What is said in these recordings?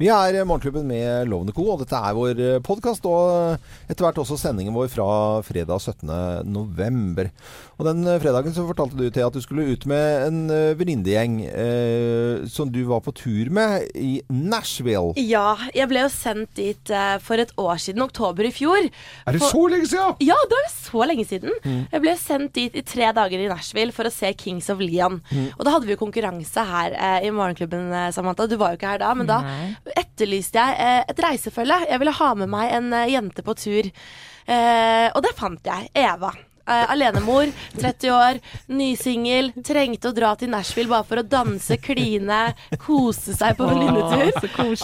Vi er Morgenklubben med Lovende Co, og dette er vår podkast. Og etter hvert også sendingen vår fra fredag 17. november. Og den fredagen så fortalte du til at du skulle ut med en venninnegjeng eh, som du var på tur med i Nashville. Ja, jeg ble jo sendt dit eh, for et år siden, oktober i fjor. Er det For- så lenge siden? Ja, det er så lenge siden. Jeg ble sendt dit i tre dager i Nashville for å se Kings of Leon. Og da hadde vi jo konkurranse her eh, i Morgenklubben, eh, Samantha. Du var jo ikke her da, men da etterlyste jeg eh, et reisefølge. Jeg ville ha med meg en eh, jente på tur. Eh, og det fant jeg. Eva. Eh, alenemor, 30 år, nysingel. Trengte å dra til Nashville bare for å danse, kline, kose seg på venninnetur.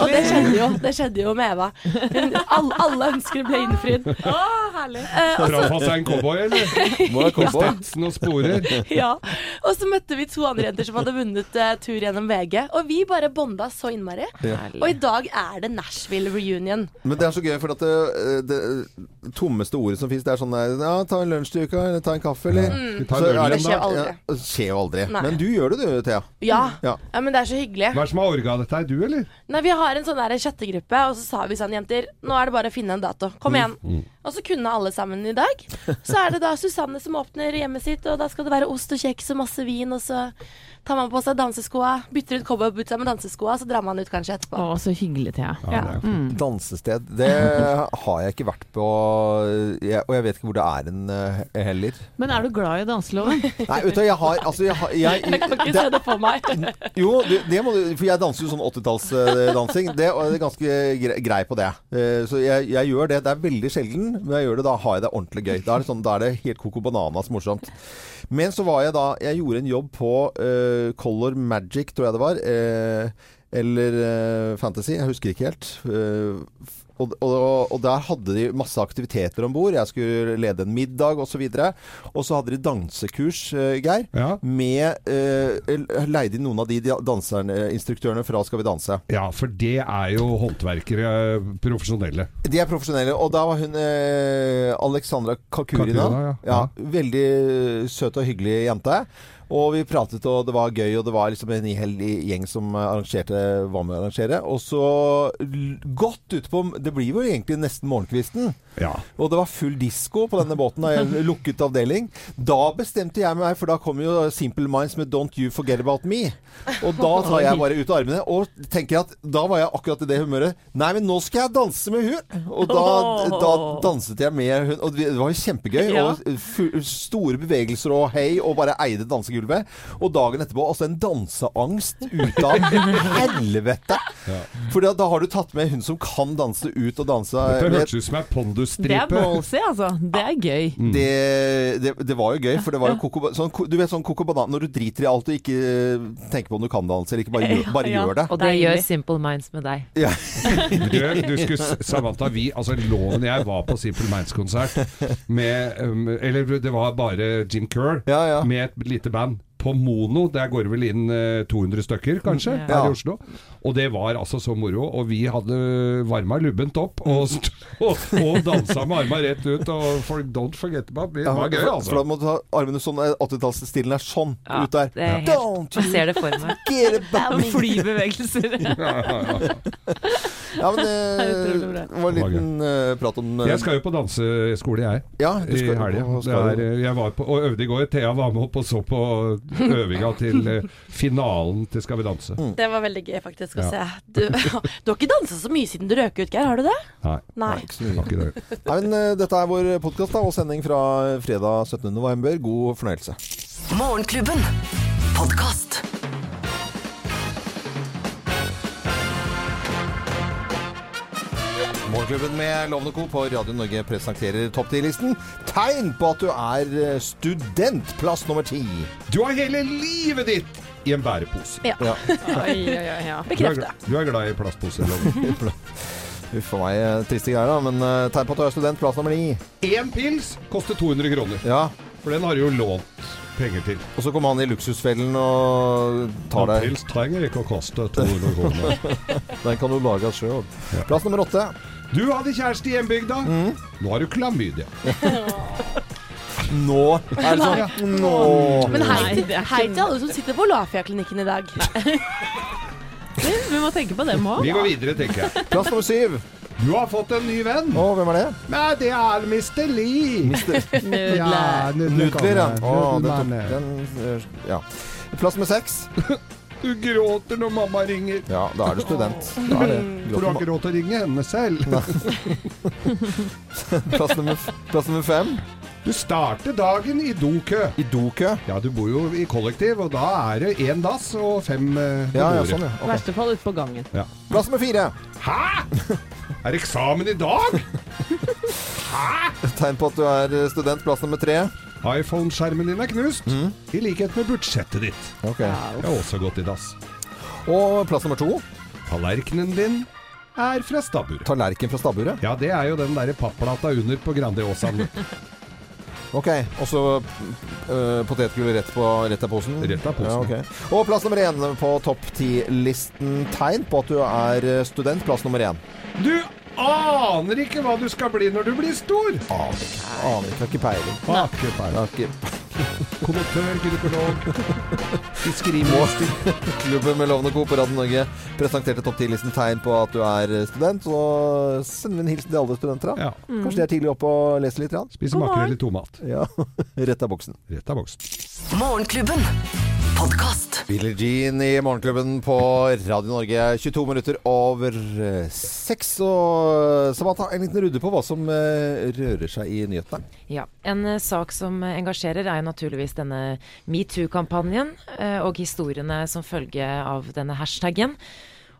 Og det skjedde jo, det skjedde jo med Eva. Hun, alle, alle ønsker ble innfridd. herlig. Eh, og Dra så- seg en cowboy, eller? Må ha komme på? Og sporer. ja. Og så møtte vi to andre jenter som hadde vunnet eh, tur gjennom VG. Og vi bare bonda så innmari. Og i dag er det Nashville reunion. Men det er så gøy, for at det, det tommeste ordet som fins, det er sånn der Ja, ta en lunsj til uka, eller ta en kaffe, eller Mm. Så ja, Det skjer aldri. Ja, skjer jo aldri. Nei. Men du gjør det, du, Thea. Ja. Ja. ja, men det er så hyggelig. Hva er det som har orga dette? Er du, eller? Nei, Vi har en sånn der chattegruppe, og så sa vi sånn, jenter, nå er det bare å finne en dato. Kom igjen. Og så kunne alle sammen i dag. Så er det da Susanne som åpner hjemmet sitt, og da skal det være ost og kjeks og masse vin, og så tar man på seg danseskoa, bytter ut cowboybootsa med danseskoa, så drar man ut kanskje etterpå. Å, så hyggelig, Thea. Ja, det er fint. Dansested. Det har jeg ikke vært på, jeg, og jeg vet ikke hvor det er en eh, heller. Men er du glad i danseloven? Nei, vet du, jeg har Altså, jeg, har- jeg, Jeg kan ikke det- se det på meg. Jo, det, det må du For jeg danser jo sånn 80-tallsdansing. Det og jeg er ganske gre- grei på det. Eh, Så jeg, jeg gjør det. Det er veldig sjelden, men jeg gjør det da har jeg det ordentlig gøy. Da er det, sånn, da er det helt coco bananas morsomt. Men så var jeg da Jeg gjorde en jobb på uh, Color Magic, tror jeg det var. Uh, eller uh, Fantasy. Jeg husker ikke helt. Eh, og, og, og der hadde de masse aktiviteter om bord. Jeg skulle lede en middag osv. Og så hadde de dansekurs, eh, Geir Ja. med eh, Leide inn noen av de danserinstruktørene fra Skal vi danse. ja, for det er jo håndverkere, profesjonelle. De er profesjonelle. Og da var hun eh, Alexandra Kakurina. Kakurina, ja. Veldig søt og hyggelig jente. Og vi pratet, og det var gøy, og det var liksom en hel gjeng som arrangerte, var med å arrangere. Og så godt utpå Det blir jo egentlig nesten morgenkvisten. Ja. Og det var full disko på denne båten, og en lukket avdeling. Da bestemte jeg meg, for da kom jo Simple Minds med 'Don't You Forget About Me'. Og da tar jeg bare ut armene og tenker at da var jeg akkurat i det humøret. Nei, men nå skal jeg danse med hun! Og da, da danset jeg med hun. Og det var jo kjempegøy. Ja. Og store bevegelser og hei, og bare eide dansegulvet. Og dagen etterpå altså en danseangst ut av helvete. For da, da har du tatt med hun som kan danse ut og danse Dette med- hørtes ut som ei Det er pondusstripe. ballsy, altså. Det er gøy. det, det, det var jo gøy, for det var jo koko, sånn, Du vet sånn koko banan Når du driter i alt og ikke eh, tenker på om du kan danse, eller ikke bare, gjør, bare Ja. gjør det. Og det gjør Simple Minds med deg. Ja. Du, du skulle, Samantha, vi, altså Loven jeg var på Simple Minds-konsert med um, Eller det var bare Jim Kerr Ja, ja. med et lite band. På Mono, der går det vel inn eh, 200 stykker, kanskje, Ja. her i Oslo. Og det var altså så moro. Og vi hadde varma lubbent opp og, st og, og dansa med arma rett ut. Og for, don't forget about me. Det var gøy, altså. for da må du ta armene sånn eh, 80-tallsstilen er sånn Ja, ut der. det er helt- Don't Jeg ser det for meg. get about me. Flybevegelser. Ja, ja, ja. Ja, men er det var en liten uh, prat om uh, Jeg skal jo på danseskole, jeg. ja, du I skal- helga. skal er, jeg var på, og øvde i går. Thea var med opp og så på øvinga til uh, finalen til Skal vi danse. Mm. Det var veldig gøy faktisk å Ja. se. Du, du har ikke dansa så mye siden du røk ut, Geir. Har du det? Nei, Nei. Ikke så mye. var ikke det. Nei, men eh, Dette er vår podkast og sending fra fredag 17. november. God fornøyelse. Morgenklubben. Podkast. Morgenklubben med Lovende Co. på Radio Norge presenterer topp 10-listen. Tegn på at du er eh, student. Plass nummer ti. Du har hele livet ditt i en bærepose. Ja. Ja. Oi, oi, oi, ja. Du er, du er glad i plastposer? Loven. Huff a meg, eh, triste greier, da. Men uh, tegn på at du er student. Plass nummer ni. Én pils koster 200 kroner. Ja. For den har du jo lånt penger til. Og så kommer han i luksusfellen og tar En deg. pils trenger ikke å koste 200 kroner. Den kan du lage sjøl. Ja. Plass nummer åtte. Du hadde kjæreste i hjembygda. Nå har du klamydia. Nå er det sånn. Nå. Men hei til, hei til alle som sitter på Lafia-klinikken i dag. Vi må tenke på dem òg. Vi går videre, tenker jeg. Plass nummer syv. Du har fått en ny venn. Å, hvem er det? Nei, det er Mr. Lee. Ja, Nudler, ja. Å, den, tok, den øh, Ja. Plass nummer seks. Du gråter når mamma ringer. Ja, da er du student. Da er det. For du har ikke råd til å ringe henne selv. Plass nummer, plass nummer fem. Du starter dagen i dokø. I dokø. Ja, du bor jo i kollektiv, og da er det én dass og fem eh, Ja, ja, sånn, ja. I Ok. verste fall ute på gangen. Plass nummer fire. Hæ?! Er eksamen i dag? Hæ?! Tegn på at du er øh, student. Plass nummer tre. iPhone-skjermen din er knust. Mm. I likhet med budsjettet ditt. Ok. Jeg har også gått i dass. Og plass nummer to. Tallerkenen din er fra stabburet. Tallerken fra stabburet. Ja, det er jo den derre papplata under på Grandiosaen. Ok. Og så øh, potetgull rett, på, rett av posen. Rett av posen. Ja, okay. Og plass nummer én på topp ti-listen. Tegn på at du er øh, student. Plass nummer én. Du aner ikke hva du skal bli når du blir stor! Aner ikke. Aner ikke. Har ikke peiling. Har ikke peiling. Konduktør, gynekolog, fiskerimester. Klubben med Lovende Co. på Radio Norge presenterte topp 10-listen tegn på at du er student. Så sender vi en hilsen til alle studenter. da. Ja. Kanskje de er tidlig oppe og leser litt? Spiser makrell i tomat. Ja, Rett av boksen. Rett av boksen. Morgenklubben. Podkast. Billie Jean i Morgenklubben på Radio Norge. 22 minutter over eh, seks. Og Samantha, en liten runde på hva som eh, rører seg i nyhetene. Ja, En eh, sak som engasjerer er jo naturligvis denne metoo-kampanjen og historiene som følge av denne hashtaggen.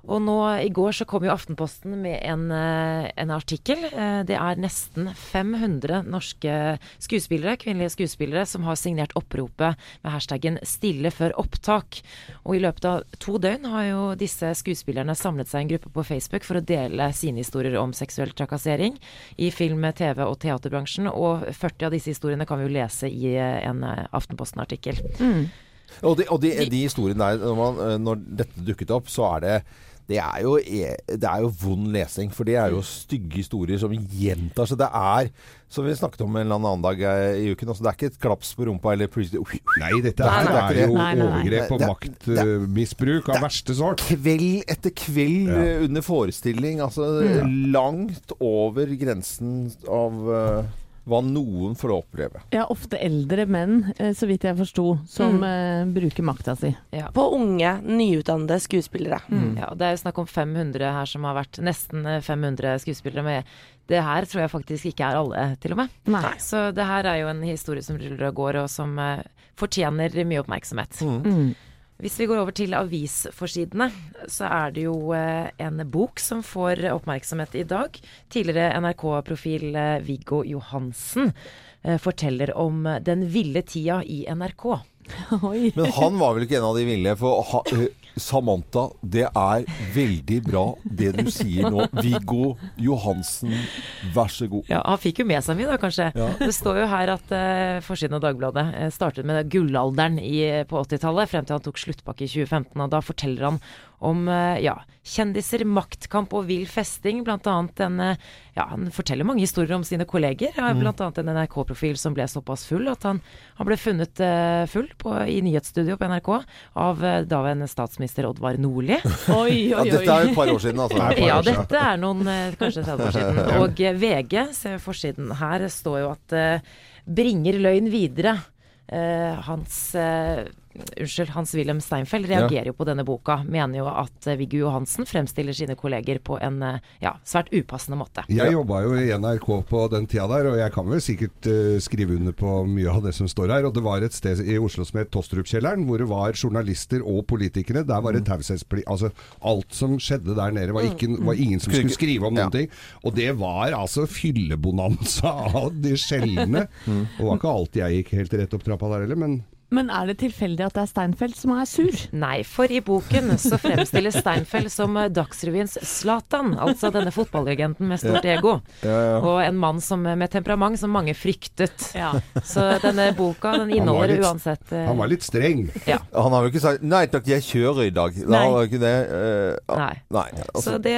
Og nå I går så kom jo Aftenposten med en, eh, en artikkel. Eh, Det er nesten 500 norske skuespillere, kvinnelige skuespillere som har signert oppropet med hashtaggen 'stille før opptak'. Og I løpet av to døgn har jo disse skuespillerne samlet seg i en gruppe på Facebook for å dele sine historier om seksuell trakassering i film-, TV- og teaterbransjen. Og 40 av disse historiene kan vi jo lese i eh, en Aftenposten-artikkel. Og, de, og de, de historiene der, når, man, når dette dukket opp, så er det det er, jo, e- det er jo vond lesing, for det er jo stygge historier som gjentar seg. Det er, som vi snakket om en eller annen dag eh, i uken, altså det er ikke et klaps på rumpa eller plutselig Nei, dette Nei, her nei, er jo nei, nei, nei. overgrep og er- maktmisbruk av verste sort. Kveld etter kveld Ja. eh, under forestilling. Altså langt over grensen av eh, hva noen får oppleve. Ja, ofte eldre menn, eh, så vidt jeg forsto, som eh, bruker makta si. Ja. På unge, nyutdannede skuespillere. Ja, det er jo snakk om 500 her som har vært nesten eh, 500 skuespillere. Men det her tror jeg faktisk ikke er alle, til og med. Nei. Så det her er jo en historie som ruller og går, og som eh, fortjener mye oppmerksomhet. Mm. Hvis vi går over til avisforsidene, så er det jo eh, en bok som får oppmerksomhet i dag. Tidligere NRK-profil eh, Viggo Johansen eh, forteller om den ville tida i NRK. Oi. Men han var vel ikke en av de ville, for ha, Samantha, det er veldig bra det du sier nå. Viggo Johansen, vær så god. Ja, Han fikk jo med seg mye, da, kanskje. Ja. Det står jo her at uh, forsiden av Dagbladet eh, startet med gullalderen i, på 80-tallet, frem til han tok sluttpakke i 2015. Og da forteller han om eh, ja, kjendiser, maktkamp og vill festing. Blant annet en eh, Ja, han forteller mange historier om sine kolleger. Ja, Mm. Blant annet en NRK-profil som ble såpass full at han, han ble funnet eh, full på, i nyhetsstudio på NRK av uh, daværende statsminister Oddvar Nordli. Oi, Ja, oi, dette er jo et par år siden, altså. Nei, par Ja, år siden. dette er noen kanskje 30 år siden. Og VG, se forsiden her, står jo at uh, bringer løgn videre. Uh, Hans eh, Unnskyld, Hans-Wilhelm Steinfeld reagerer jo på denne boka. Mener jo at eh, Viggo Johansen fremstiller sine kolleger på en eh, ja, svært upassende måte. Jeg jobba jo i NRK på den tida der, og jeg kan vel sikkert uh, skrive under på mye av det som står her. Og det var et sted i Oslo som het Tostrup-kjelleren, hvor det var journalister og politikere. Der var det taushetsplikt. Altså alt som skjedde der nede, var, ikke, var ingen som skulle skrive om Ja. noen ting. Og det var altså fyllebonanza av de sjeldne. Og det var ikke alltid jeg gikk helt rett opp trappa der heller, men Men er det tilfeldig at det er Steinfeld som er sur? Nei, for i boken så fremstilles Steinfeld som eh, Dagsrevyens Zlatan, altså denne fotballlegenden med stort ego. Og en mann som, med temperament som mange fryktet. Ja. Så denne boka den inneholder litt- uansett uh, han var litt streng. ja. Han har jo ikke sagt 'nei takk, jeg kjører i dag'. Da Nei. ikke det uh. Nei. Nei. Altså, Så det,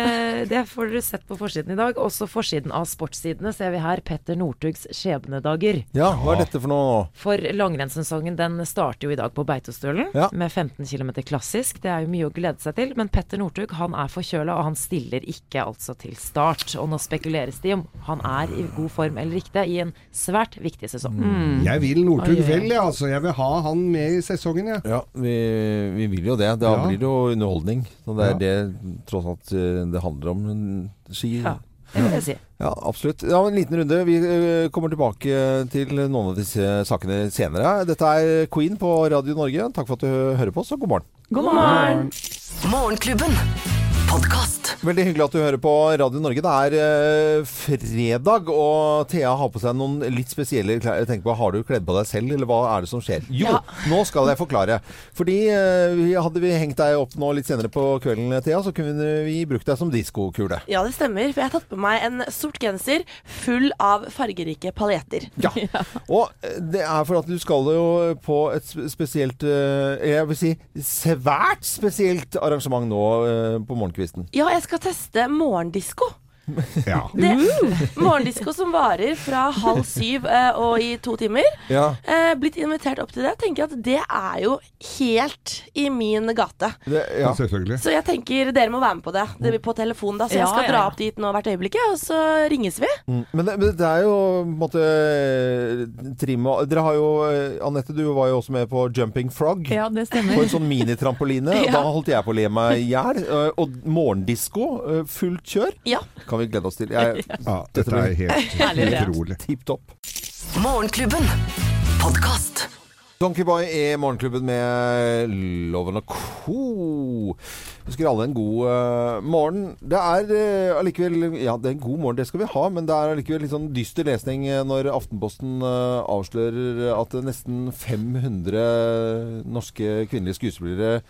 det får dere sett på forsiden i dag. Også forsiden av sportssidene ser vi her Petter Northugs skjebnedager. ja, hva er dette for noe? For langrennssesongen den starter jo i dag på Beitostølen Ja. med 15 km klassisk. Det er jo mye å glede seg til. Men Petter Northug han er forkjøla, og han stiller ikke altså til start. Og nå spekuleres det i om han er i god form eller ikke i en svært viktig sesong. Mm. Jeg vil Northug vel, jeg. Altså. Jeg vil ha han med i sesongen, jeg. Ja, vi, vi vil jo det. Da Ja. blir det jo underholdning. Så det er Ja. det tross alt eh, det handler om. Ski. Ja, det vil jeg si. Ja, absolutt. Ja, En liten runde. Vi eh, kommer tilbake til noen av disse sakene senere. Dette er Queen på Radio Norge. Takk for at du hører på oss, og god morgen. God morgen! Morgenklubben. Podkast. Veldig hyggelig at du hører på Radio Norge. Det er eh, fredag, og Thea har på seg noen litt spesielle klær. Jeg på, Har du kledd på deg selv, eller hva er det som skjer? Jo, Ja. nå skal jeg forklare. Fordi eh, hadde vi hengt deg opp nå litt senere på kvelden, Thea, så kunne vi brukt deg som diskokule. Ja, det stemmer. For jeg har tatt på meg en sort genser full av fargerike paljetter. Ja. Og eh, det er for at du skal jo på et spesielt eh, Jeg vil si svært spesielt arrangement nå eh, på morgenkvisten. Ja, jeg skal teste morgendisko. Ja. Det, morgendisko som varer fra halv syv eh, og i to timer. Ja. Eh, blitt invitert opp til det. Tenker at det er jo helt i min gate. Det, ja. Selvfølgelig. Så jeg tenker dere må være med på det. Det blir på telefon da, så jeg skal ja, dra opp dit nå hvert øyeblikk, og så ringes vi. Mm. Men, det, men det er jo på en måte trim og Dere har jo Anette, du var jo også med på Jumping Frog. Ja, det stemmer. På en sånn minitrampoline. Ja. Da holdt jeg på å le meg i hjel. eh, Og morgendisko, eh, fullt kjør, Ja. kan vi glede oss til. Jeg, Ja, dette er helt utrolig. Tipp topp. Morgenklubben. Podkast. Donkey Boy i Morgenklubben med Loven og Co. Husker alle en god uh, morgen. Det er uh, allikevel Ja, det er en god morgen, det skal vi ha, men det er allikevel litt sånn dyster lesning eh, når Aftenposten uh, avslører at nesten 500 norske kvinnelige skuespillere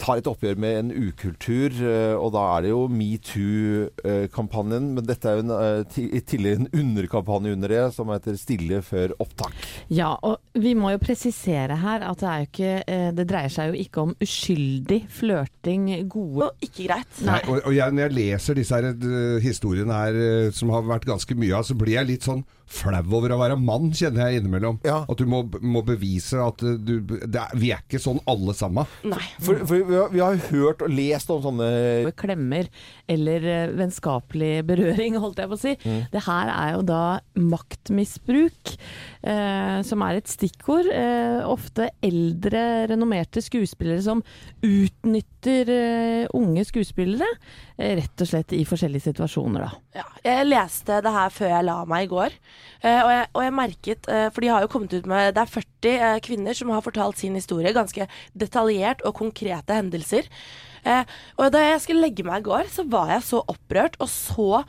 tar et oppgjør med en ukultur, eh, og da er det jo metoo-kampanjen. Men dette er jo en, eh, i tillegg en underkampanje under det, som heter 'Stille før opptak'. Ja, og vi må jo presisere her at det er jo ikke eh, Det dreier seg jo ikke om uskyldig flørting, gode Og ikke greit. Nei, og, og jeg, når jeg leser disse her, historiene her, som har vært ganske mye av, så blir jeg litt sånn flau over å være mann, kjenner jeg innimellom. Ja. At du må, må bevise at eh, du det er, Vi er ikke sånn alle sammen. Nei. For, for vi, har, vi har hørt og lest om sånne klemmer eller eh, vennskapelig berøring, holdt jeg på å si. Det her er jo da maktmisbruk, eh, som er et stikkord. Eh, ofte eldre, renommerte skuespillere som utnytter eh, unge skuespillere, eh, rett og slett i forskjellige situasjoner, da. Ja, jeg leste det her før jeg la meg i går. Eh, og, jeg, og jeg merket, eh, for de har jo kommet ut med Det er 40 eh, kvinner som har fortalt sin historie. Ganske detaljert og konkrete hendelser. Og da jeg skulle legge meg i går, så var jeg så opprørt og så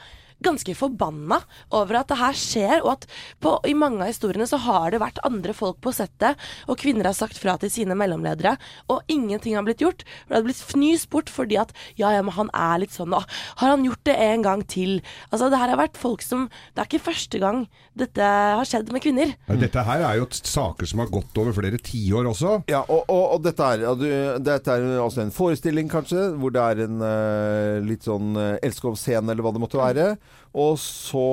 ganske forbanna over at det her skjer, og at på, i mange av historiene så har det vært andre folk på settet, og kvinner har sagt fra til sine mellomledere, og ingenting har blitt gjort. For det hadde blitt fnyst bort fordi at ja, ja, men han er litt sånn, og har han gjort det en gang til? Altså, det her har vært folk som Det er ikke første gang dette har skjedd med kvinner. Ja, Dette her er jo saker som har gått over flere tiår også. Ja, og, og, og dette, er, ja, du, dette er altså en forestilling, kanskje, hvor det er en uh, litt sånn uh, elskovsscene, eller hva det måtte være. Og så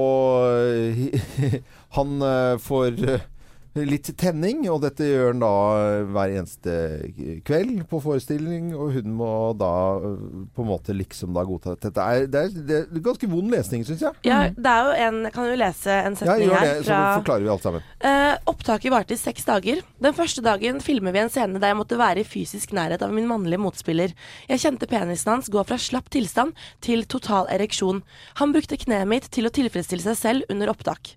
eh, Han eh, får eh, litt tenning, og dette gjør han da eh, hver eneste kveld på forestilling. Og hun må da eh, på en måte liksom da godta dette. Det er, det er, det er ganske vond lesning, syns jeg. Ja, det er jo en Jeg kan jo lese en Ja, setning det, her så forklarer vi alt sammen. Uh, opptaket varte i seks dager. Den første dagen filmer vi en scene der jeg måtte være i fysisk nærhet av min mannlige motspiller. Jeg kjente penisen hans gå fra slapp tilstand til total ereksjon. Han brukte kneet mitt til å tilfredsstille seg selv under opptak.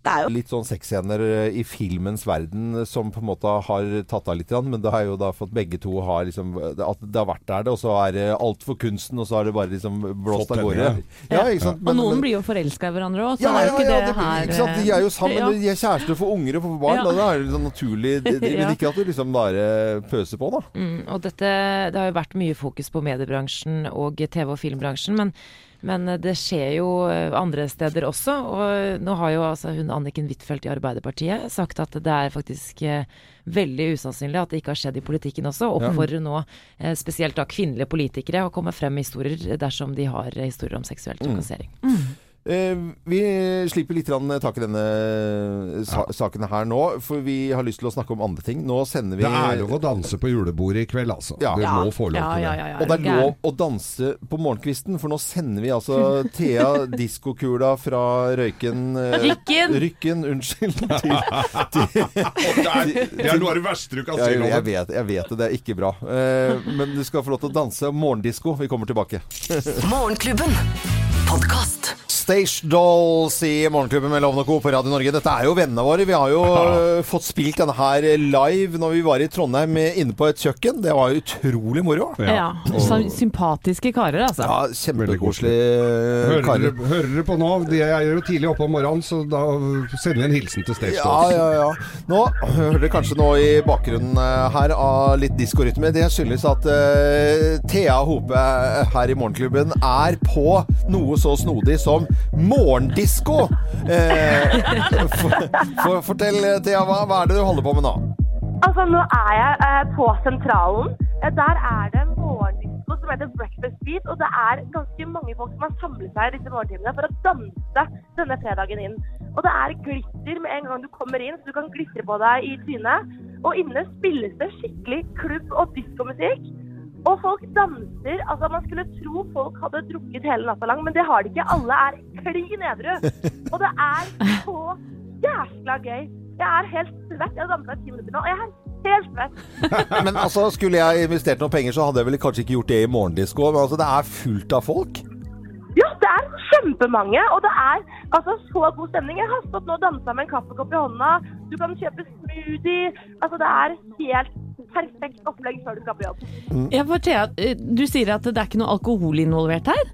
Det er jo Litt sånn sexscener eh, i filmens verden eh, som på en måte har tatt av litt, men det har jo da fått begge to har liksom At det har vært der, det, og så er det alt for kunsten, og så har det bare liksom blåst av gårde. Ja, ikke sant? og noen men- blir jo forelska i hverandre òg, så ja, det er ja, jo ikke ja, det, det, her ikke sant? De er jo sammen, Ja. de er kjærester for unger og for barn. Ja. Da er jo sånn naturlig det, de, Men ikke at du liksom bare pøser på, da. Mm, og dette, det har jo vært mye fokus på mediebransjen og TV- og filmbransjen, men, men det skjer jo eh, andre steder også. Og nå har jo altså hun Anniken Huitfeldt i Arbeiderpartiet sagt at det er faktisk eh, veldig usannsynlig at det ikke har skjedd i politikken også. Og Oppfordrer nå eh, spesielt da kvinnelige politikere å komme frem med historier dersom de har eh, historier om seksuell trakassering. Eh, vi slipper litt tak i denne sa saken her nå, for vi har lyst til å snakke om andre ting. Nå sender vi Det er lov å danse på julebordet i kveld, altså. Ja. Det må få lov til ja, det. ja, ja, Og det er lov å danse på morgenkvisten, for nå sender vi altså Thea diskokula fra Røyken eh, Rykken! Rykken, unnskyld. Til, til, Det er noe av det verste du kan si. jeg, jeg, vet, jeg vet det, det er ikke bra. Eh, men du skal få lov til å danse morgendisko. Vi kommer tilbake. Morgenklubben. Podkast. Stage Dolls i Morgenklubben med Lovende Co. på Radio Norge. Dette er jo vennene våre. Vi har jo eh, fått spilt denne her live når vi var i Trondheim eh, inne på et kjøkken. Det var utrolig moro. Ja. Så Sympatiske karer, altså. Ja, kjempekoselige eh, karer. dere, hører dere på nå? De er jo tidlig oppe om morgenen, så da sender vi en hilsen til Stage Dolls. ja, ja. ja. Nå hører dere kanskje nå i bakgrunnen her av litt diskorytme. Det skyldes at uh, Thea Hope her i Morgenklubben er på noe så snodig som morgendisko. Eh, for, for, fortell, Thea, hva, hva er det du holder på med nå? Altså, nå er jeg eh, på sentralen. Eh, der er det en morgendisco som heter Breakfast Beat, og det er ganske mange folk som har samlet seg disse morgentimene for å danse denne fredagen inn. Og det er glitter med en gang du kommer inn, så du kan glitre på deg i trynet. Og inne spilles det skikkelig klubb- og diskomusikk. Og folk danser. Altså, man skulle tro folk hadde drukket hele natta lang, men det har de ikke. Alle er klin edru. Og det er så jæskla gøy. Jeg er helt svett. Jeg har dansa i ti minutter nå, og jeg er helt svett. Men altså, Skulle jeg investert noen penger, så hadde jeg vel kanskje ikke gjort det i morgendisko. Men altså, det er fullt av folk. Ja, det er kjempemange, og det er altså så god stemning. Jeg har stått nå og dansa med en kaffekopp i hånda. Du kan kjøpe smoothie. Altså, det er helt perfekt opplegg før du skal på jobb. Ja, for Thea, eh, du sier at det er ikke noe alkohol involvert her?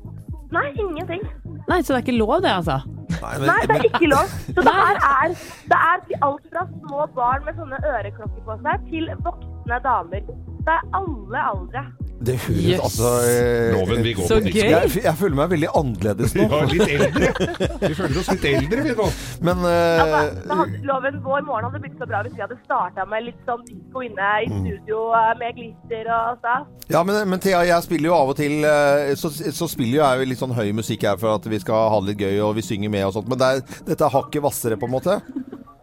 Nei, ingenting. Nei, så det er ikke lov det, altså? Nei, Nei, det er ikke lov. Så det her er, det er til alt fra små barn med sånne øreklokker på seg, til voksne damer. Det er alle aldre. Det høres yes. altså eh, Loven, vi går Så på gøy. jeg, jeg føler meg veldig annerledes nå. Ja, litt eldre. Vi føler oss litt eldre, vi nå. Men Altså, eh, det hadde, loven Vår morgen hadde blitt så bra hvis vi hadde starta med litt sånn disko inne i studio eh, med glitter og stas. Ja, men, men Thea, jeg spiller jo av og til eh, Så, så spiller jo jeg litt sånn høy musikk her for at vi skal ha det litt gøy, og vi synger med og sånt. Men det er, dette er hakket hvassere, på en måte.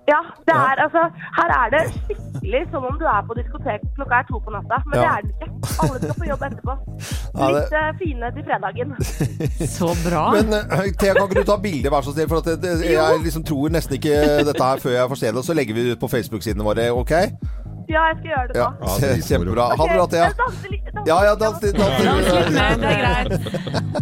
Ja, det er altså Her er det skikkelig som om du er på diskotek klokka er to på natta. Men det er det ikke. Alle skal på jobb etterpå. Ja, det- Litt eh, fine til fredagen. Så bra. Men eh, Thea, kan ikke du ta bilde, vær så snill? For at det, det, jeg liksom tror nesten ikke dette her før jeg får se det. Og så legger vi det ut på Facebook-sidene våre, OK? Ja, jeg skal gjøre det Ja, nå. Ja, det Kjempebra. Ha det bra, Thea. Ja, ja, dans litt. Det er greit.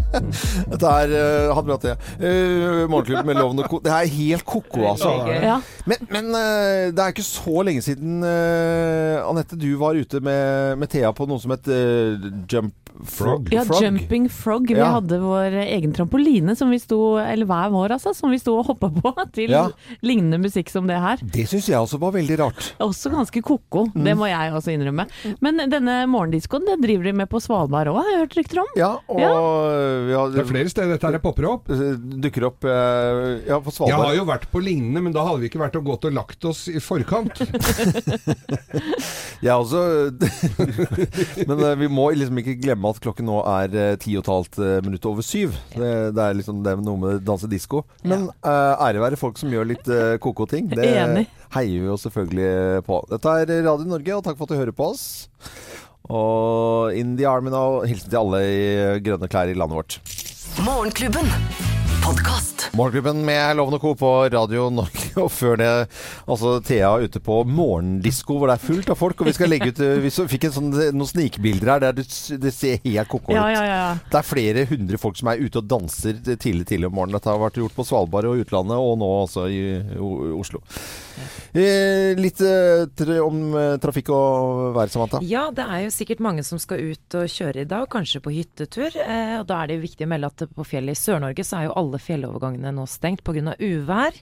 Dette er eh, Ha det bra, til. Uh, Morgenklubben med Loven og Co. Det er helt ko-ko, altså. Ja. Men, men uh, det er ikke så lenge siden, eh, Anette, du var ute med, med Thea på noe som het eh, Jump Frog. Ja, Frog. Jumping Frog. Vi Ja. hadde vår egen trampoline som vi sto, eller hver vår altså, som vi sto og hoppa på til Ja. lignende musikk som det her. Det syns jeg også var veldig rart. Også ganske ko-ko, Mm. det må jeg også innrømme. Men denne morgendiskoen, det driver de med på Svalbard òg, har jeg hørt rykter om. Ja, og ja. har, Det er flere steder dette her popper opp. dukker opp eh, ja, på Jeg har jo vært på lignende, men da hadde vi ikke vært og gått og lagt oss i forkant. Jeg også. Men eh, vi må liksom ikke glemme at klokken nå er eh, ti og et halvt eh, minutt over syv. Det, det er liksom det er noe med danse disko. Men eh, ære være folk som gjør litt uh, koko ting. Det Enig. heier vi jo selvfølgelig på. Dette er Radio Norge, og takk for at du hører på oss. Og In the Army now. Hilsen til alle i grønne klær i landet vårt. Morgenklubben. Podkast. Morgenklubben med Loven og Co. på Radio Norge. Og før det altså Thea ute på morgendisko hvor det er fullt av folk. Og vi skal legge ut Vi fikk en sånn, noen snikbilder her der det, det ser helt ko-ko ut. Ja, ja, ja. Det er flere hundre folk som er ute og danser tidlig tidlig om morgenen. Dette har vært gjort på Svalbard og utlandet, og nå også i Oslo. Eh, litt eh, om eh, trafikk og vær, Samantha. Ja, det er jo sikkert mange som skal ut og kjøre i dag, kanskje på hyttetur. Eh, og da er det viktig å melde at på fjellet i Sør-Norge så er jo alle fjellovergangene nå stengt pga. uvær.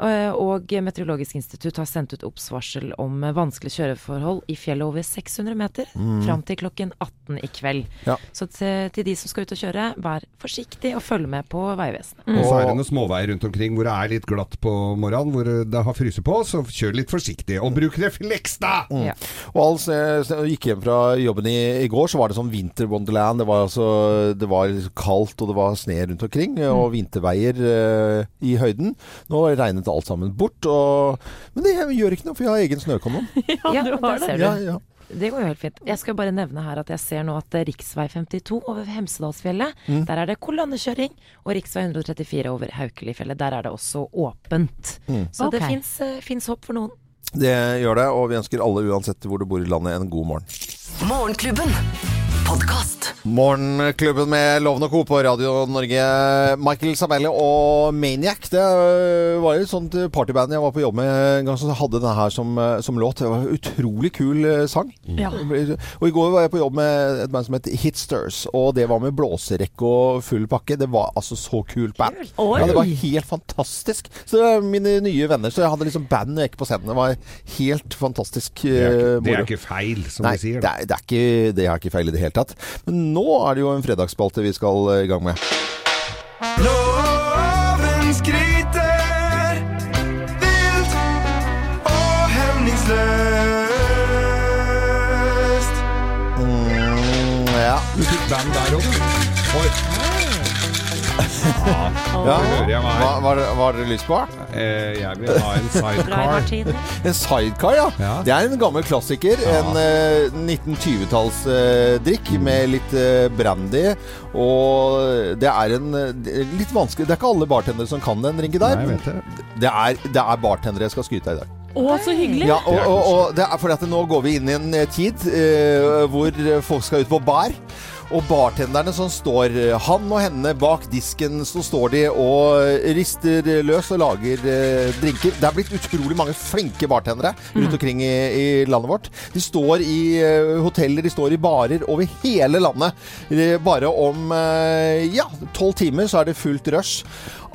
Eh, Og Meteorologisk institutt har sendt ut obs-varsel om vanskelige kjøreforhold i fjellet over 600 meter fram til klokken 18 i kveld. Ja. Så til, til de som skal ut og kjøre, vær forsiktig og følg med på Vegvesenet. Og så er det noen småveier rundt omkring hvor det er litt glatt på morgenen, hvor det har fryst på, så kjør litt forsiktig. Og bruk refleks, da! Ja. Og altså, s- gikk hjem fra jobben i, i går, så var det sånn Winter wonderland. Det var, altså, det var kaldt, og det var sne rundt omkring, og vinterveier eh, i høyden. Nå regnet alt sammen bort. Og, men det gjør ikke noe, for jeg har egen snøkanon. Ja, du har det. Ja, ja. Det går jo helt fint. Jeg skal bare nevne her at jeg ser nå at rv. 52 over Hemsedalsfjellet, Mm. der er det kolonnekjøring. Og rv. 134 over Haukelifjellet, der er det også åpent. Mm. Så det Ok. fins, eh, fins håp for noen. Det gjør det, og vi ønsker alle, uansett hvor du bor i landet, en god morgen. Morgenklubben. Podkast. Morgenklubben med Loven og Co. på Radio Norge. Michael Sabelli og Maniac. Det var jo et sånt partyband jeg var på jobb med en gang som hadde denne her som, som låt. Det var en utrolig kul øh, sang. Ja. Og i går var jeg på jobb med et band som het Hitsters, og det var med blåserekke og full pakke. Det var altså så kult band. Ja, det var helt fantastisk. Så det er mine nye venner, så jeg hadde liksom band når jeg gikk på scenen. Det var helt fantastisk Det ikke, det er ikke feil, som Nei, de sier. det er, det, er ikke, det er ikke feil i det hele tatt. Men nå er det jo en fredagsspalte vi skal eh, i gang med. Loven skryter vilt og hemningsløst. Mm, ja. Du fikk band der òg. Ja, ja. Hva, har dere lyst på? Eh, jeg vil ha en sidecar. En sidecar, ja. Ja. Det er en gammel klassiker. En eh, 1920-tallsdrikk med litt eh, brandy. Og det er en eh, litt vanskelig Det er ikke alle bartendere som kan den drinken der. Nei, jeg vet det. det er, det er bartendere jeg skal skryte av i dag. Å, så hyggelig. Ja, og, og, og det er fordi at nå går vi inn i en eh, tid eh, hvor folk skal ut på bar. Og bartenderne som står, eh, han og henne bak disken, så står de og rister løs og lager eh, drinker. Det er blitt utrolig mange flinke bartendere rundt omkring i, i landet vårt. De står i eh, hoteller, de står i barer over hele landet. Eh, Bare om eh, ja, tolv timer så er det fullt rush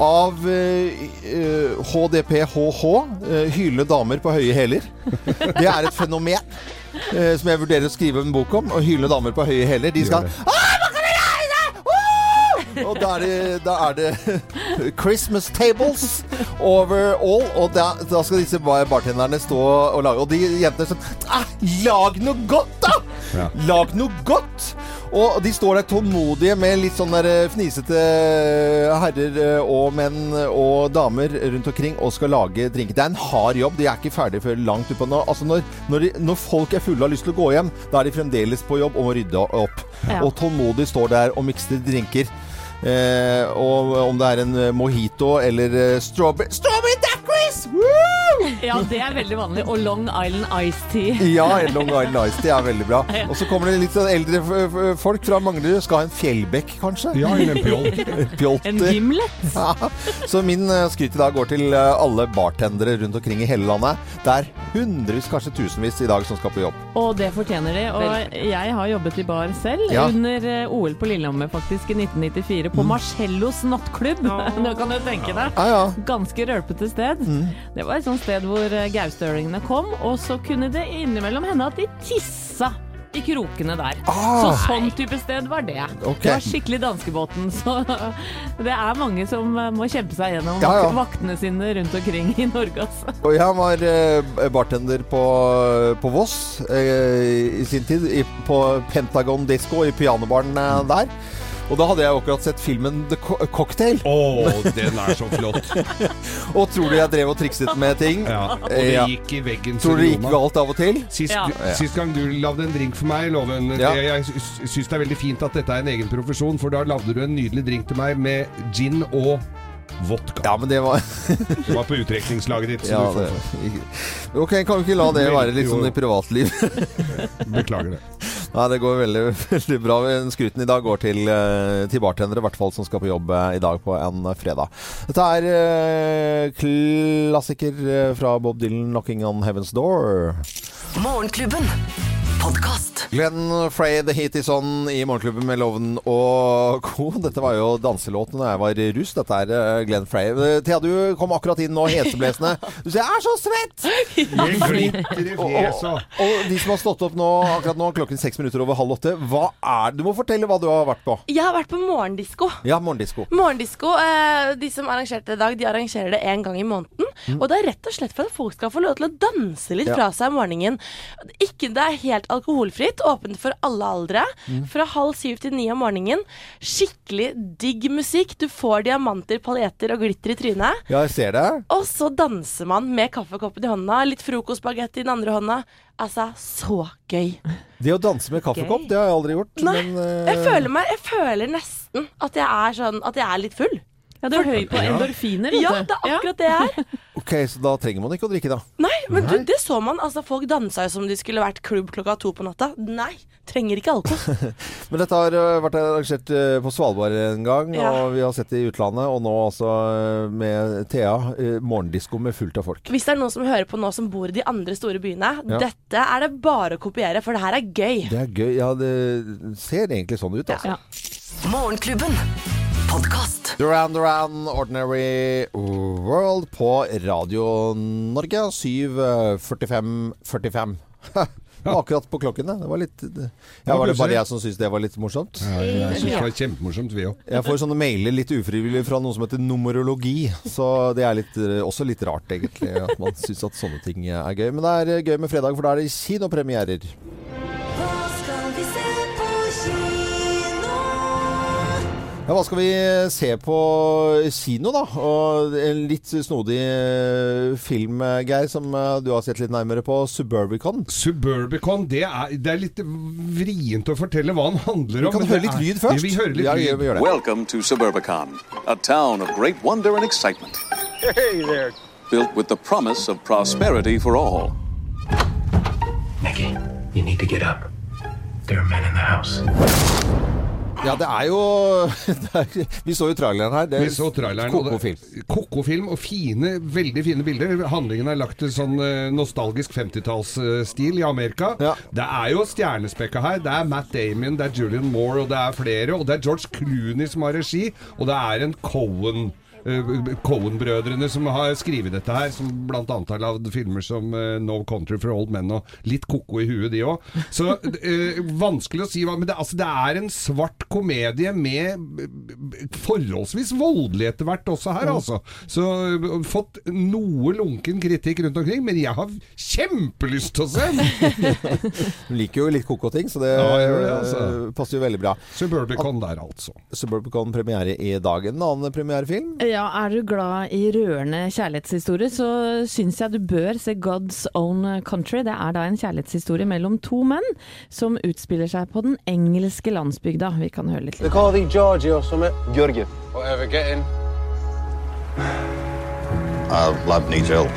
av eh, eh, HDPHH, uh, hylende damer på høye hæler. Det er et fenomen uh, som jeg vurderer å skrive en bok om. Og hylende damer på høye hæler. De skal! Og da er det, da er det Christmas tables over all. Og da, da skal disse bartenderne stå og lage Og de jentene sånn ah, Lag noe godt, da! Ja. Lag noe godt! Og de står der tålmodige med litt sånn der eh, fnisete herrer eh, og menn og damer rundt omkring og skal lage drinker. Det er en hard jobb. De er ikke ferdige før langt utpå nå. Altså når, når, de, når folk er fulle og har lyst til å gå hjem, da er de fremdeles på jobb og må rydde opp. Ja. Og tålmodig står der og mikser drinker. Eh, og om det er en eh, mojito eller eh, strawberry Strawberry daiquiris! Woo! Ja, det er veldig vanlig. Og Long Island Ice Tea. Ja, Long Island Ice, Tea er veldig bra. Og så kommer det litt sånn eldre folk fra Manglerud. Skal ha en Fjellbekk, kanskje? Ja, eller en pjoll. Pjolter. En gimlet. Ja. Så min eh, skryt i dag går til eh, alle bartendere rundt omkring i hele landet. Det er hundrevis, kanskje tusenvis i dag som skal på jobb. Og det fortjener de. Og jeg har jobbet i bar selv, Ja. under eh, OL på Lillehammer faktisk i 1994, på Marcellos nattklubb. Nå kan du tenke deg. Ja, ja. Ganske rølpete sted. Det var et sånt sted hvor eh, gaustølingene kom, og så kunne det innimellom hende at de tissa i krokene der. Ah. Så sånn type sted var det. Okay. Det var skikkelig danskebåten, så det er mange som eh, må kjempe seg gjennom Ja, ja. vaktene sine rundt omkring i Norge, altså. Og jeg var eh, bartender på, på Voss eh, i sin tid, i, på Pentagon Disco, i pianobaren eh, der. Og da hadde jeg akkurat sett filmen The Co Cocktail. Å, den er så flott. Og tror du jeg drev og trikset med ting? Ja, og det gikk i veggen Tror du det gikk galt av og til? Sist, Ja. sist gang du lagde en drink for meg, Loven Ja. Jeg, jeg syns det er veldig fint at dette er en egen profesjon, for da lagde du en nydelig drink til meg med gin og vodka. Ja, men det var Det var på utrekningslaget ditt. Så ja, du får, det, Ok, kan vi ikke la det være litt sånn i privatliv? beklager det. Nei, det går veldig, veldig bra. Skryten i dag går til, eh, til bartendere, i hvert fall som skal på jobb eh, i dag på en fredag. Dette er eh, klassiker eh, fra Bob Dylan, 'Knocking on Heaven's Door'. Morgenklubben. Podkast. Glenn Frey, The Heat Is On i Morgenklubben med Loven og co. Dette var jo danselåten da jeg var russ. Dette er eh, Glenn Frey. Eh, Thea, du kom akkurat inn nå, heseblesende. Du sier 'jeg er så svett'! Glitter i Og, og, og de som har stått opp nå, akkurat nå, klokken seks minutter over halv åtte, hva er det? Du må fortelle hva du har vært på. Jeg har vært på morgendisko. Ja, morgendisko. Morgendisko, eh, De som arrangerte det i dag, de arrangerer det én gang i måneden. Og det er rett og slett for at folk skal få lov til å danse litt Ja. fra seg om morgenen. Ikke, det er helt alkoholfritt, åpent for alle aldre. Fra halv syv til ni om morgenen. Skikkelig digg musikk. Du får diamanter, paljetter og glitter i trynet. Ja, jeg ser det. Og så danser man med kaffekoppen i hånda, litt frokostbagett i den andre hånda. Altså, så gøy. Det å danse med kaffekopp, Gøy. det har jeg aldri gjort. Nei, men, uh... Jeg føler, meg, jeg føler nesten at jeg er sånn At jeg er litt full. Ja, du er høy på endorfiner, Ja, det er akkurat det jeg er. Ok, så da trenger man ikke å drikke, da. Nei, men du, det så man. Altså, folk dansa jo som de skulle vært klubb klokka to på natta. Nei, trenger ikke alkohol. Men dette har eh, vært arrangert eh, på Svalbard en gang, Ja. og vi har sett det i utlandet. Og nå altså eh, med Thea, morgendisko med fullt av folk. Hvis det er noen som hører på nå som bor i de andre store byene, Ja. dette er det bare å kopiere, for det her er gøy. Det er gøy. Ja, det ser egentlig sånn ut, altså. Ja. Morgenklubben. Podkast. Duran Duran, Ordinary World på Radio Norge. 7.45.45. Det var akkurat på klokken, det. det var litt ja, Var det bare jeg som syntes det var litt morsomt? Ja, jeg syns det var kjempemorsomt, vi òg. Jeg får sånne mailer litt ufrivillig fra noe som heter numerologi. Så det er litt, også litt rart, egentlig, at man syns at sånne ting er gøy. Men det er gøy med fredag, for da er det kinopremierer. Ja, hva skal vi se på kino, da? Og en litt snodig eh, film, eh, Geir, som eh, du har sett litt nærmere på. Suburbicon. Suburbicon, det er, det er litt vrient å fortelle hva den handler om. Vi kan høre litt lyd først. Vi hører litt Ja, lyd. vi gjør det. Welcome to Suburbicon, a town of great wonder and excitement. Hey there. Built with the promise of prosperity for all. Nikki, you need to get up. There are men in the house. Ja, det er jo det er, Vi så jo traileren her. Det er Vi så traileren. Koko-film. Koko-film og fine, veldig fine bilder. Handlingen er lagt til sånn eh, nostalgisk 50-tallsstil i Amerika. Ja. Det er jo stjernespekka her. Det er Matt Damon, det er Julian Moore, og det er flere. Og det er George Clooney som har regi, og det er en Cohen. Eh, Cohen-brødrene som har skrevet dette her, som bl.a. har lagd filmer som eh, No Country for Old Men, og litt ko-ko i huet, de òg. Så eh, vanskelig å si hva Men det, altså, det er en svart komedie med forholdsvis voldelig etter hvert også her, altså. Så fått noe lunken kritikk rundt omkring, men jeg har kjempelyst til å se den! Hun liker jo litt koko-ting, så det, Ja, det, altså. passer jo veldig bra. Suburbicon der, altså. Suburbicon premiere i dag. En annen premierefilm. Ja, er du glad i rørende kjærlighetshistorier, så syns jeg du bør se God's Own Country. Det er da en kjærlighetshistorie mellom to menn som utspiller seg på den engelske landsbygda. Vi kan høre litt. Thee Georgie or something. Georgie. Whatever, get in. Our lab needs help.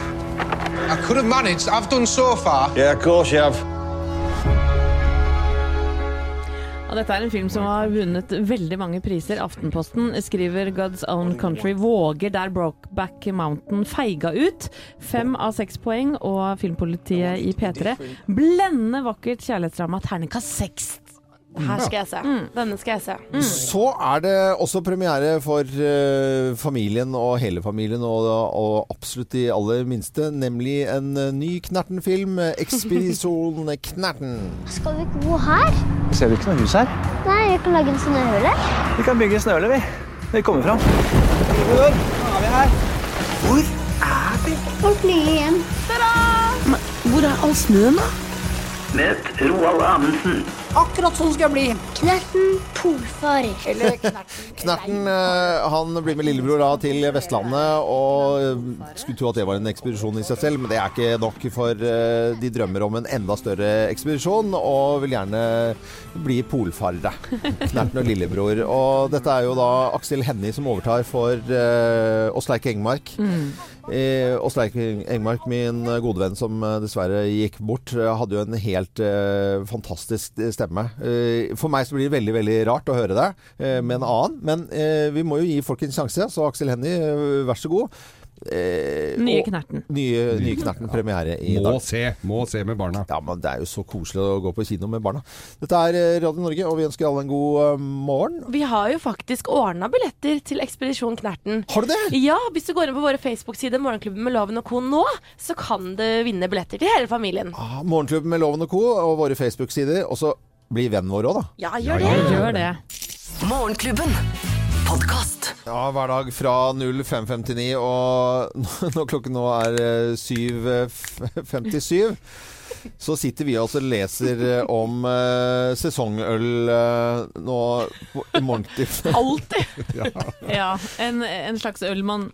I could have managed. I've done so far. Yeah, of course you have. Dette er en film som har vunnet veldig mange priser. Aftenposten skriver God's Own Country våger der Brokeback Mountain feiga ut. Fem av seks poeng, og filmpolitiet i P3 blendende vakkert kjærlighetsdrama terningkast seks. Her skal jeg se. Denne skal jeg se. Så er det også premiere for uh, familien og hele familien, og, og absolutt de aller minste. Nemlig en eh, ny Knerten-film. eh, 'Ekspedisjon Knerten'. Skal vi ikke bo her? Ser du ikke noe hus her? Nei, vi kan lage en snøhule. Vi kan bygge snøhule, vi. Vi kommer fram. Hvor er vi her? Hvor er vi? Og fly hjem. Hvor er all snøen, da? Møt Roald Amundsen. Akkurat sånn skal jeg bli. Knerten polfarer. Eller Knerten Knerten eh, han blir med lillebror da til Vestlandet, og eh, skulle tro at det var en ekspedisjon i seg selv, men det er ikke nok, for eh, de drømmer om en enda større ekspedisjon, og vil gjerne bli polfarere. Knerten og lillebror. Og dette er jo da Aksel Hennie som overtar for uh, Åsleik Engmark. Eh, Åsleik Engmark, min gode venn som eh, dessverre gikk bort, eh, hadde jo en helt eh, fantastisk stemme. Eh, for meg så blir det veldig veldig rart å høre det eh, med en annen, men eh, vi må jo gi folk en sjanse. Så Aksel Hennie, eh, vær så god. Eh, Nye Knerten. Nye, nye Knerten premiere i Må dag. se, må se med barna. Ja, men Det er jo så koselig å gå på kino med barna. Dette er eh, Radio Norge, og vi ønsker alle en god eh, morgen. Vi har jo faktisk ordna billetter til Ekspedisjon Knerten. Har du det? Ja, hvis du går inn på våre Facebook-sider Morgenklubben med Loven og Co. nå, så kan du vinne billetter til hele familien. Ah, Morgenklubben med Loven og Co. og våre Facebook-sider. Og så bli vennen vår òg, da. Ja, gjør det. Gjør det. Morgenklubben. Podkast. Ja, hver dag fra 05.59, og når klokken nå er eh, 7.57 så sitter vi altså og leser eh, om eh, sesongøl eh, nå i morgentid. Alltid. Ja, en, en slags øl man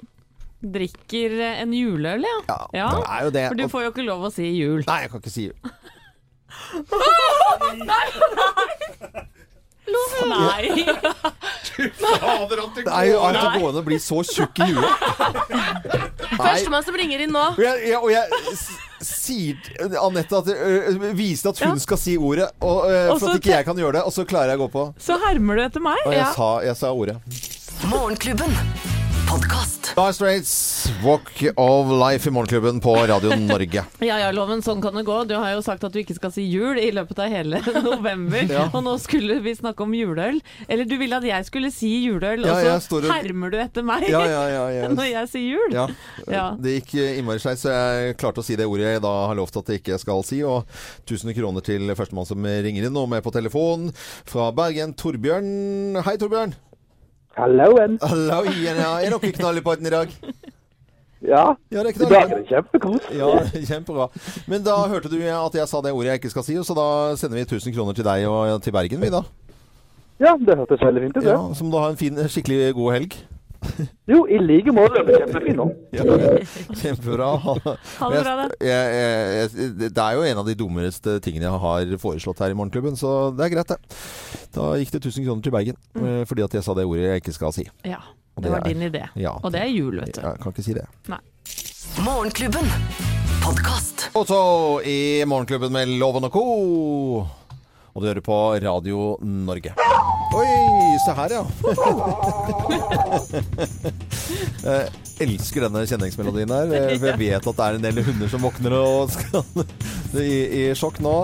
drikker eh, en juleøl, ja. Ja, det er jo det. For du får jo ikke lov å si jul. Nei, jeg kan ikke si jul. nei, Nei. Det er jo gående å bli så tjukk i huet. Nei. Førstemann som ringer inn nå. Og jeg, jeg, og jeg sier Anette at ø, viser at hun skal si ordet, og, ø, for at ikke jeg kan gjøre det. Og så klarer jeg å gå på. Så hermer du etter meg. Og jeg, Ja. sa, jeg sa ordet. Morgenklubben. Podcast. Dire Straits, Walk of Life i Morgenklubben på Radio Norge. Ja ja, Loven, sånn kan det gå. Du har jo sagt at du ikke skal si jul i løpet av hele november. Ja. Og nå skulle vi snakke om juleøl. Eller du ville at jeg skulle si juleøl, Ja, og så og- hermer du etter meg Ja, ja, ja, ja. når jeg sier jul. Ja. Ja. Det gikk eh, innmari skeis, så jeg klarte å si det ordet jeg da har lovt at jeg ikke skal si. Og 1000 kroner til førstemann som ringer inn, og med på telefon fra Bergen, Torbjørn. Hei, Torbjørn. Halloen. Hallo igjen. Ja. Er dere knall i potten i dag? Ja, Ja, det er i dag er det kjempekos. Ja, kjempebra. Men da hørte du at jeg sa det ordet jeg ikke skal si, så da sender vi 1000 kroner til deg og til Bergen, vi da. Ja, det hørtes veldig fint ut. Ja, det. Så må du ha en fin, skikkelig god helg. Jo, i like måte. Er Kjempefin nå. Ja, kjempebra. Ha det bra, jeg, det er jo en av de dummeste tingene jeg har foreslått her i Morgenklubben, så det er greit, det. Da gikk det 1000 kroner til Bergen, mm. fordi at jeg sa det ordet jeg ikke skal si. Ja, det var er- din idé. Ja. Og det er jul, vet du. Jeg kan ikke si det. Nei. Morgenklubben. Podkast. Og så i Morgenklubben med Loven og Co. Og du hører på Radio Norge. Oi, se her, ja. Jeg elsker denne kjenningsmelodien her. For jeg vet at det er en del hunder som våkner og skal i, i sjokk nå.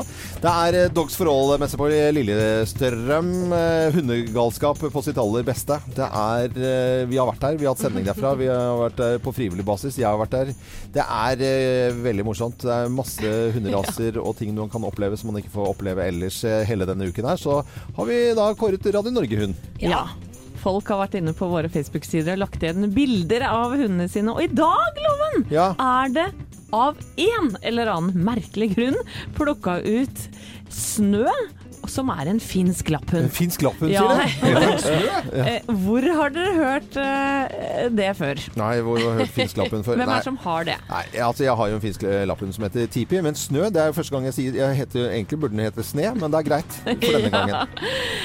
Det er eh, Dogs for all-messe på Lillestrøm. Eh, Hundegalskap på sitt aller beste. Det er eh, Vi har vært her. Vi har hatt sending derfra. Vi har vært der på frivillig basis. Jeg har vært der. Det er eh, veldig morsomt. Det er masse hunderaser og ting man kan oppleve som man ikke får oppleve ellers eh, hele denne uken her. Så har vi da kåret Radio Norge-hund. Ja. Folk har vært inne på våre Facebook-sider og lagt igjen bilder av hundene sine. Og i dag, Loven, Ja. er det av en eller annen merkelig grunn plukka ut snø, som er en finsk lapphund. En finsk lapphund, Ja. sier du? Ja. Eh, Hvor har dere hørt eh, det før? Nei, hvor har hørt finsk lapphund før? Hvem er det som har det? Nei, altså Jeg har jo en finsk eh, lapphund som heter Tipi, men Snø det er jo første gang jeg sier jeg heter, Egentlig burde den hete Sne, men det er greit for denne gangen.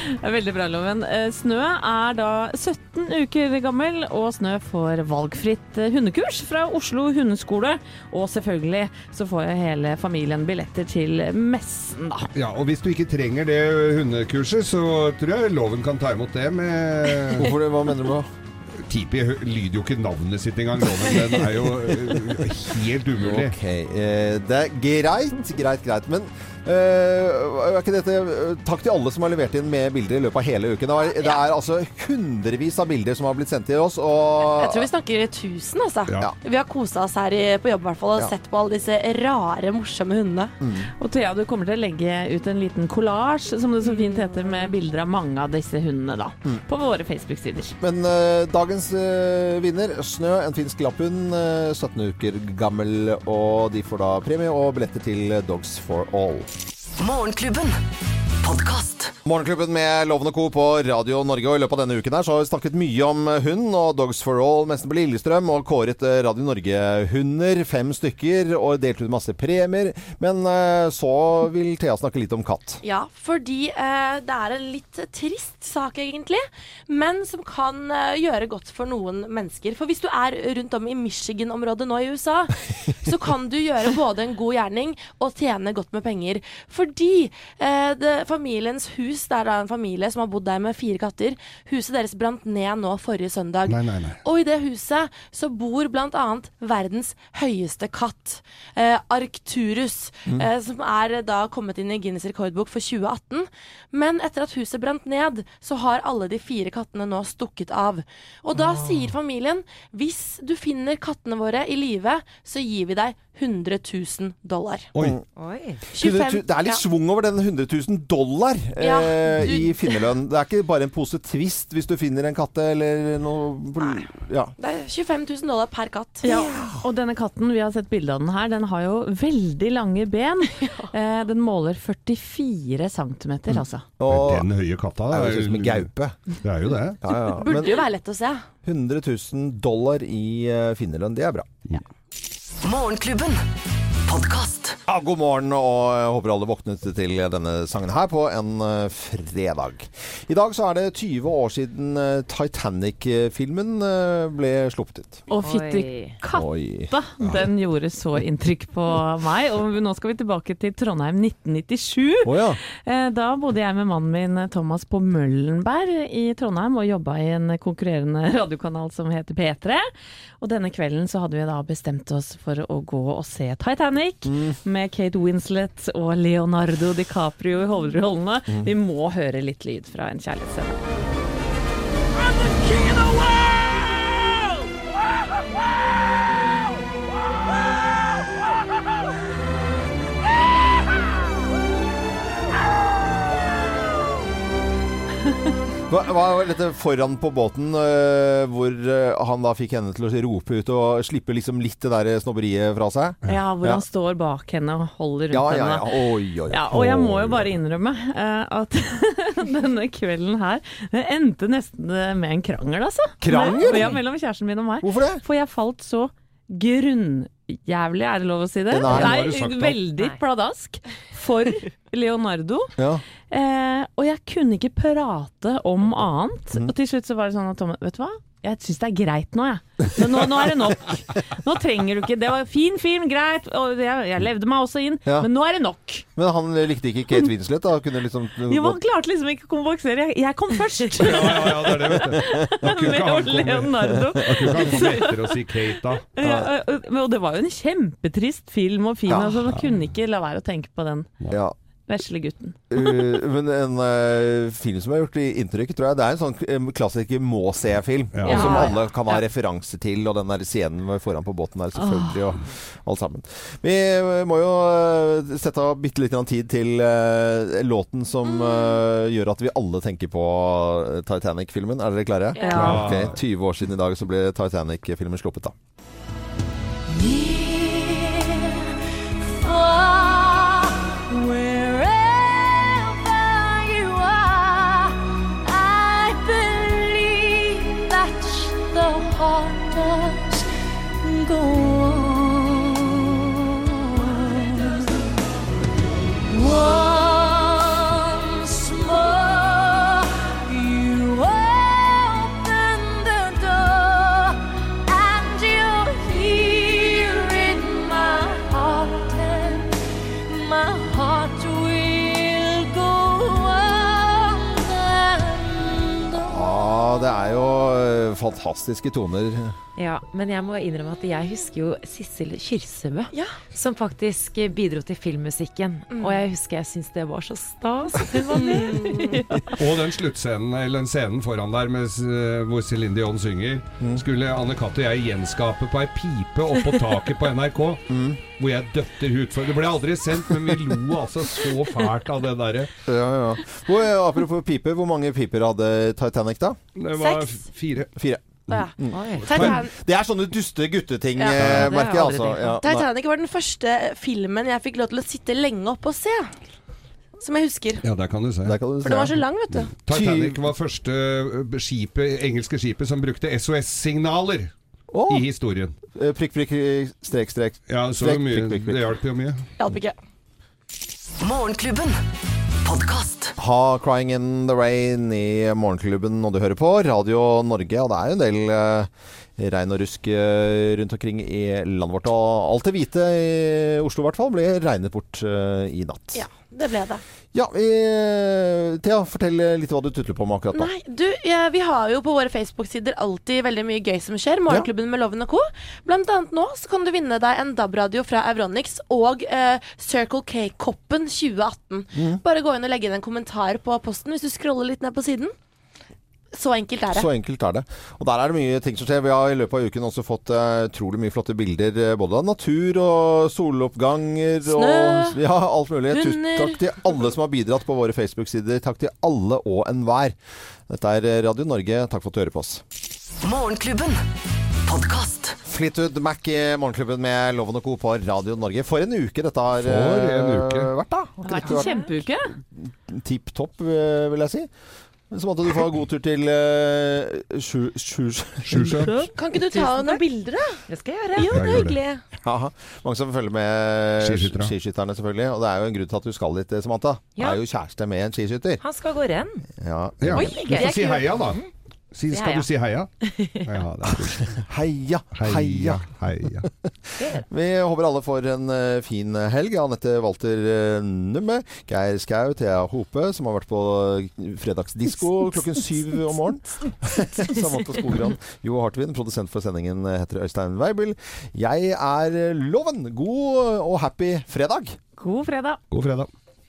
Det er Veldig bra, Loven. Snø er da 17 uker gammel, og Snø får valgfritt hundekurs fra Oslo hundeskole. Og selvfølgelig så får jo hele familien billetter til messen, da. Ja, og hvis du ikke trenger det hundekurset, så tror jeg loven kan ta imot det med Hvorfor det? Hva mener du med det? Tipi lyder jo ikke navnet sitt engang, loven. Den er jo øh, helt umulig. Ok, eh, det er greit, greit, greit. Men eh, er ikke dette eh, Takk til alle som har levert inn med bilder i løpet av hele uken. Det er, det er altså hundrevis av bilder som har blitt sendt til oss. Og Jeg tror vi snakker tusen, altså. Ja. Vi har kosa oss her i, på jobb i hvert fall og Ja. sett på alle disse rare, morsomme hundene. Og Thea, du kommer til å legge ut en liten kollasj, som det så fint heter, med bilder av mange av disse hundene, da. På våre Facebook-sider. Men eh, dagens eh, vinner, Snø, en finsk lapphund, eh, 17 uker gammel. Og de får da premie og billetter til Dogs for All. Morgenklubben. Morgenklubben med Loven og Co. på Radio Norge. Og I løpet av denne uken her så har vi snakket mye om hund og Dogs for All, messen på Lillestrøm, og kåret eh, Radio Norge-hunder. Fem stykker, og delt ut masse premier. Men eh, så vil Thea snakke litt om katt. Ja, fordi eh, det er en litt trist sak egentlig, men som kan eh, gjøre godt for noen mennesker. For hvis du er rundt om i Michigan-området nå i USA, så kan du gjøre både en god gjerning og tjene godt med penger. Fordi eh, det, familiens hus, det er da en familie som har bodd der med fire katter. Huset deres brant ned nå forrige søndag. Nei, nei, nei. Og i det huset så bor bl.a. verdens høyeste katt, eh, Arcturus, Mm. eh, som er da kommet inn i Guinness rekordbok for 2018. Men etter at huset brant ned, så har alle de fire kattene nå stukket av. Og da sier familien hvis du finner kattene våre i live, så gir vi deg 100 000 dollar. Oi. Oi. 25 Det er litt ja. svung over den 100 000 dollar eh, Ja, du- i finnerlønn. Det er ikke bare en pose Twist hvis du finner en katte eller noe Ja. Det er 25 000 dollar per katt. Ja, og denne katten, vi har sett bilde av den her, den har jo veldig lange ben. Eh, den måler 44 cm, altså. Og Den høye katta er jo som en gaupe. Det er jo det. Ja, ja. Burde Men jo være lett å se. 100 000 dollar i eh, finnerlønn, det er bra. Morgenklubben. Podkast. Ja, god morgen, og jeg håper alle våknet til denne sangen her på en eh, fredag. I dag så er det 20 år siden eh, Titanic-filmen eh, ble sluppet ut. Og fytti katta, den gjorde så inntrykk på meg. Og nå skal vi tilbake til Trondheim 1997. Oh, ja. Da bodde jeg med mannen min Thomas på Møllenberg i Trondheim og jobba i en konkurrerende radiokanal som heter P3. Og denne kvelden så hadde vi da bestemt oss for å gå og se Titanic med Kate Winslet og Leonardo DiCaprio i hovedrollene. Vi må høre litt lyd fra en kjærlighetsscene. Var dette foran på båten, eh, hvor eh, han da fikk henne til å rope ut og slippe liksom litt det der snobberiet fra seg? Ja, hvor Ja. han står bak henne og holder rundt Ja, ja, henne. Oi, oi, oi. Ja, og jeg må jo bare innrømme eh, at denne kvelden her endte nesten med en krangel, altså. Krangel? Ja, mellom kjæresten min og meg. Hvorfor det? For jeg falt så grunnjævlig, er det lov å si det? Nei, Nei sagt veldig pladask for Leonardo. Ja. Eh, og jeg kunne ikke prate om annet. Mm. Og til slutt så var det sånn at Thomas, vet du hva? Jeg syns det er greit nå, jeg. Men nå, nå er det nok. Nå trenger du ikke Det var fin film, greit, og jeg, jeg levde meg også inn, Ja. men nå er det nok. Men han likte ikke Kate Winslet, da? Kunne liksom Jo, han klarte liksom ikke å konvoksere. Jeg, jeg kom først. Ja, ja, ja, det er det, vet du. Da kunne ikke Med han Leonardo. Da kunne han komme etter og si Kate, da. Ja, og det var jo en kjempetrist film og fin, Ja. altså, man kunne ikke la være å tenke på den Ja. Vesle gutten. Uh, men en uh, film som har gjort i inntrykk, tror jeg det er en sånn um, klassiker må-se-film. Ja. og Som alle kan ha referanse til, og den der scenen foran på båten der, selvfølgelig, og alt sammen. Vi uh, må jo uh, sette av bitte litt tid til uh, låten som uh, gjør at vi alle tenker på Titanic-filmen. Er dere klare? Ja. Okay. 20 år siden i dag så ble Titanic-filmen sluppet, da. Wherever fantastiske toner. Ja, men jeg må innrømme at jeg husker jo Sissel Kyrsebø, Ja. som faktisk eh, bidro til filmmusikken. Mm. Og jeg husker jeg syntes det var så stas at hun var med. Og den sluttscenen, eller den scenen foran der med, hvor Céline Dion synger, skulle Anne Cath og jeg gjenskape på ei pipe oppå taket på NRK. Hvor jeg døtter utfor. Det ble aldri sendt, men vi lo altså så fælt av det derre. Ja, ja. Hvor, apropos piper, hvor mange piper hadde Titanic, da? Det var Seks. fire. Fire. Å ja. Det er sånne duste gutteting, Ja. eh, merker jeg altså. Ja. Titanic var den første filmen jeg fikk lov til å sitte lenge oppe og se. Som jeg husker. Ja, der kan du se. Kan du For den var så lang, vet du. Titanic var første skipet, engelske skipet som brukte SOS-signaler Oh. i historien. eh, prikk, prikk, strek, strek. Ja, så Strek, mye, prikk, prikk, prikk. det hjalp jo mye. Hjalp ikke. Morgenklubben. Podkast. Ha 'Crying in the Rain' i Morgenklubben, og du hører på Radio Norge. Og det er jo en del eh, regn og rusk eh, rundt omkring i landet vårt. Og alt det hvite i Oslo i hvert fall ble regnet bort eh, i natt. Ja. Det ble det. Ja, eh, Thea, fortell litt hva du tutler på med akkurat nå. Nei, du, ja, vi har jo på våre Facebook-sider alltid veldig mye gøy som skjer. Morgenklubben med Loven og Co. Blant annet nå så kan du vinne deg en DAB-radio fra Euronix og eh, Circle K-koppen 2018. Mm. Bare gå inn og legge inn en kommentar på posten hvis du scroller litt ned på siden. Så enkelt er det. Så enkelt er det. Og der er det mye ting som skjer. Vi har i løpet av uken også fått eh, utrolig mye flotte bilder eh, både av natur og soloppganger Snø, og ja, alt mulig. Hunder. takk til alle som har bidratt på våre Facebook-sider. Takk til alle og enhver. Dette er eh, Radio Norge. Takk for at du hører på oss. Morgenklubben. Podcast. Fleetwood Mac i Morgenklubben med Loven og Co. på Radio Norge. For en uke dette har For en uke. vært, da. Det har vært en kjempeuke. Tipp topp, vil jeg si. Så måtte du få god tur til uh, Sjusjø. Kan ikke du ta noen bilder, da? Det skal jeg gjøre. Jo, det er hyggelig. Ja, mange som følger med skiskytterne, selvfølgelig. Og det er jo en grunn til at du skal dit, Samantha. Ja. Er jo kjæreste med en skiskytter. Han skal gå renn. Ja. Ja. Oi, Du får si heia, da. Si, skal heia. du si heia? Ja. Heia, Heia, heia. Vi håper alle får en eh, fin helg. Anette Walter eh, Numme, Geir Skau, Thea Hope, som har vært på fredagsdisko klokken syv om morgenen. Samantha Skogran, Jo Hartvin, produsent for sendingen, eh, heter Øystein Weibel. Jeg er eh, Loven. God og happy fredag! God fredag. God fredag.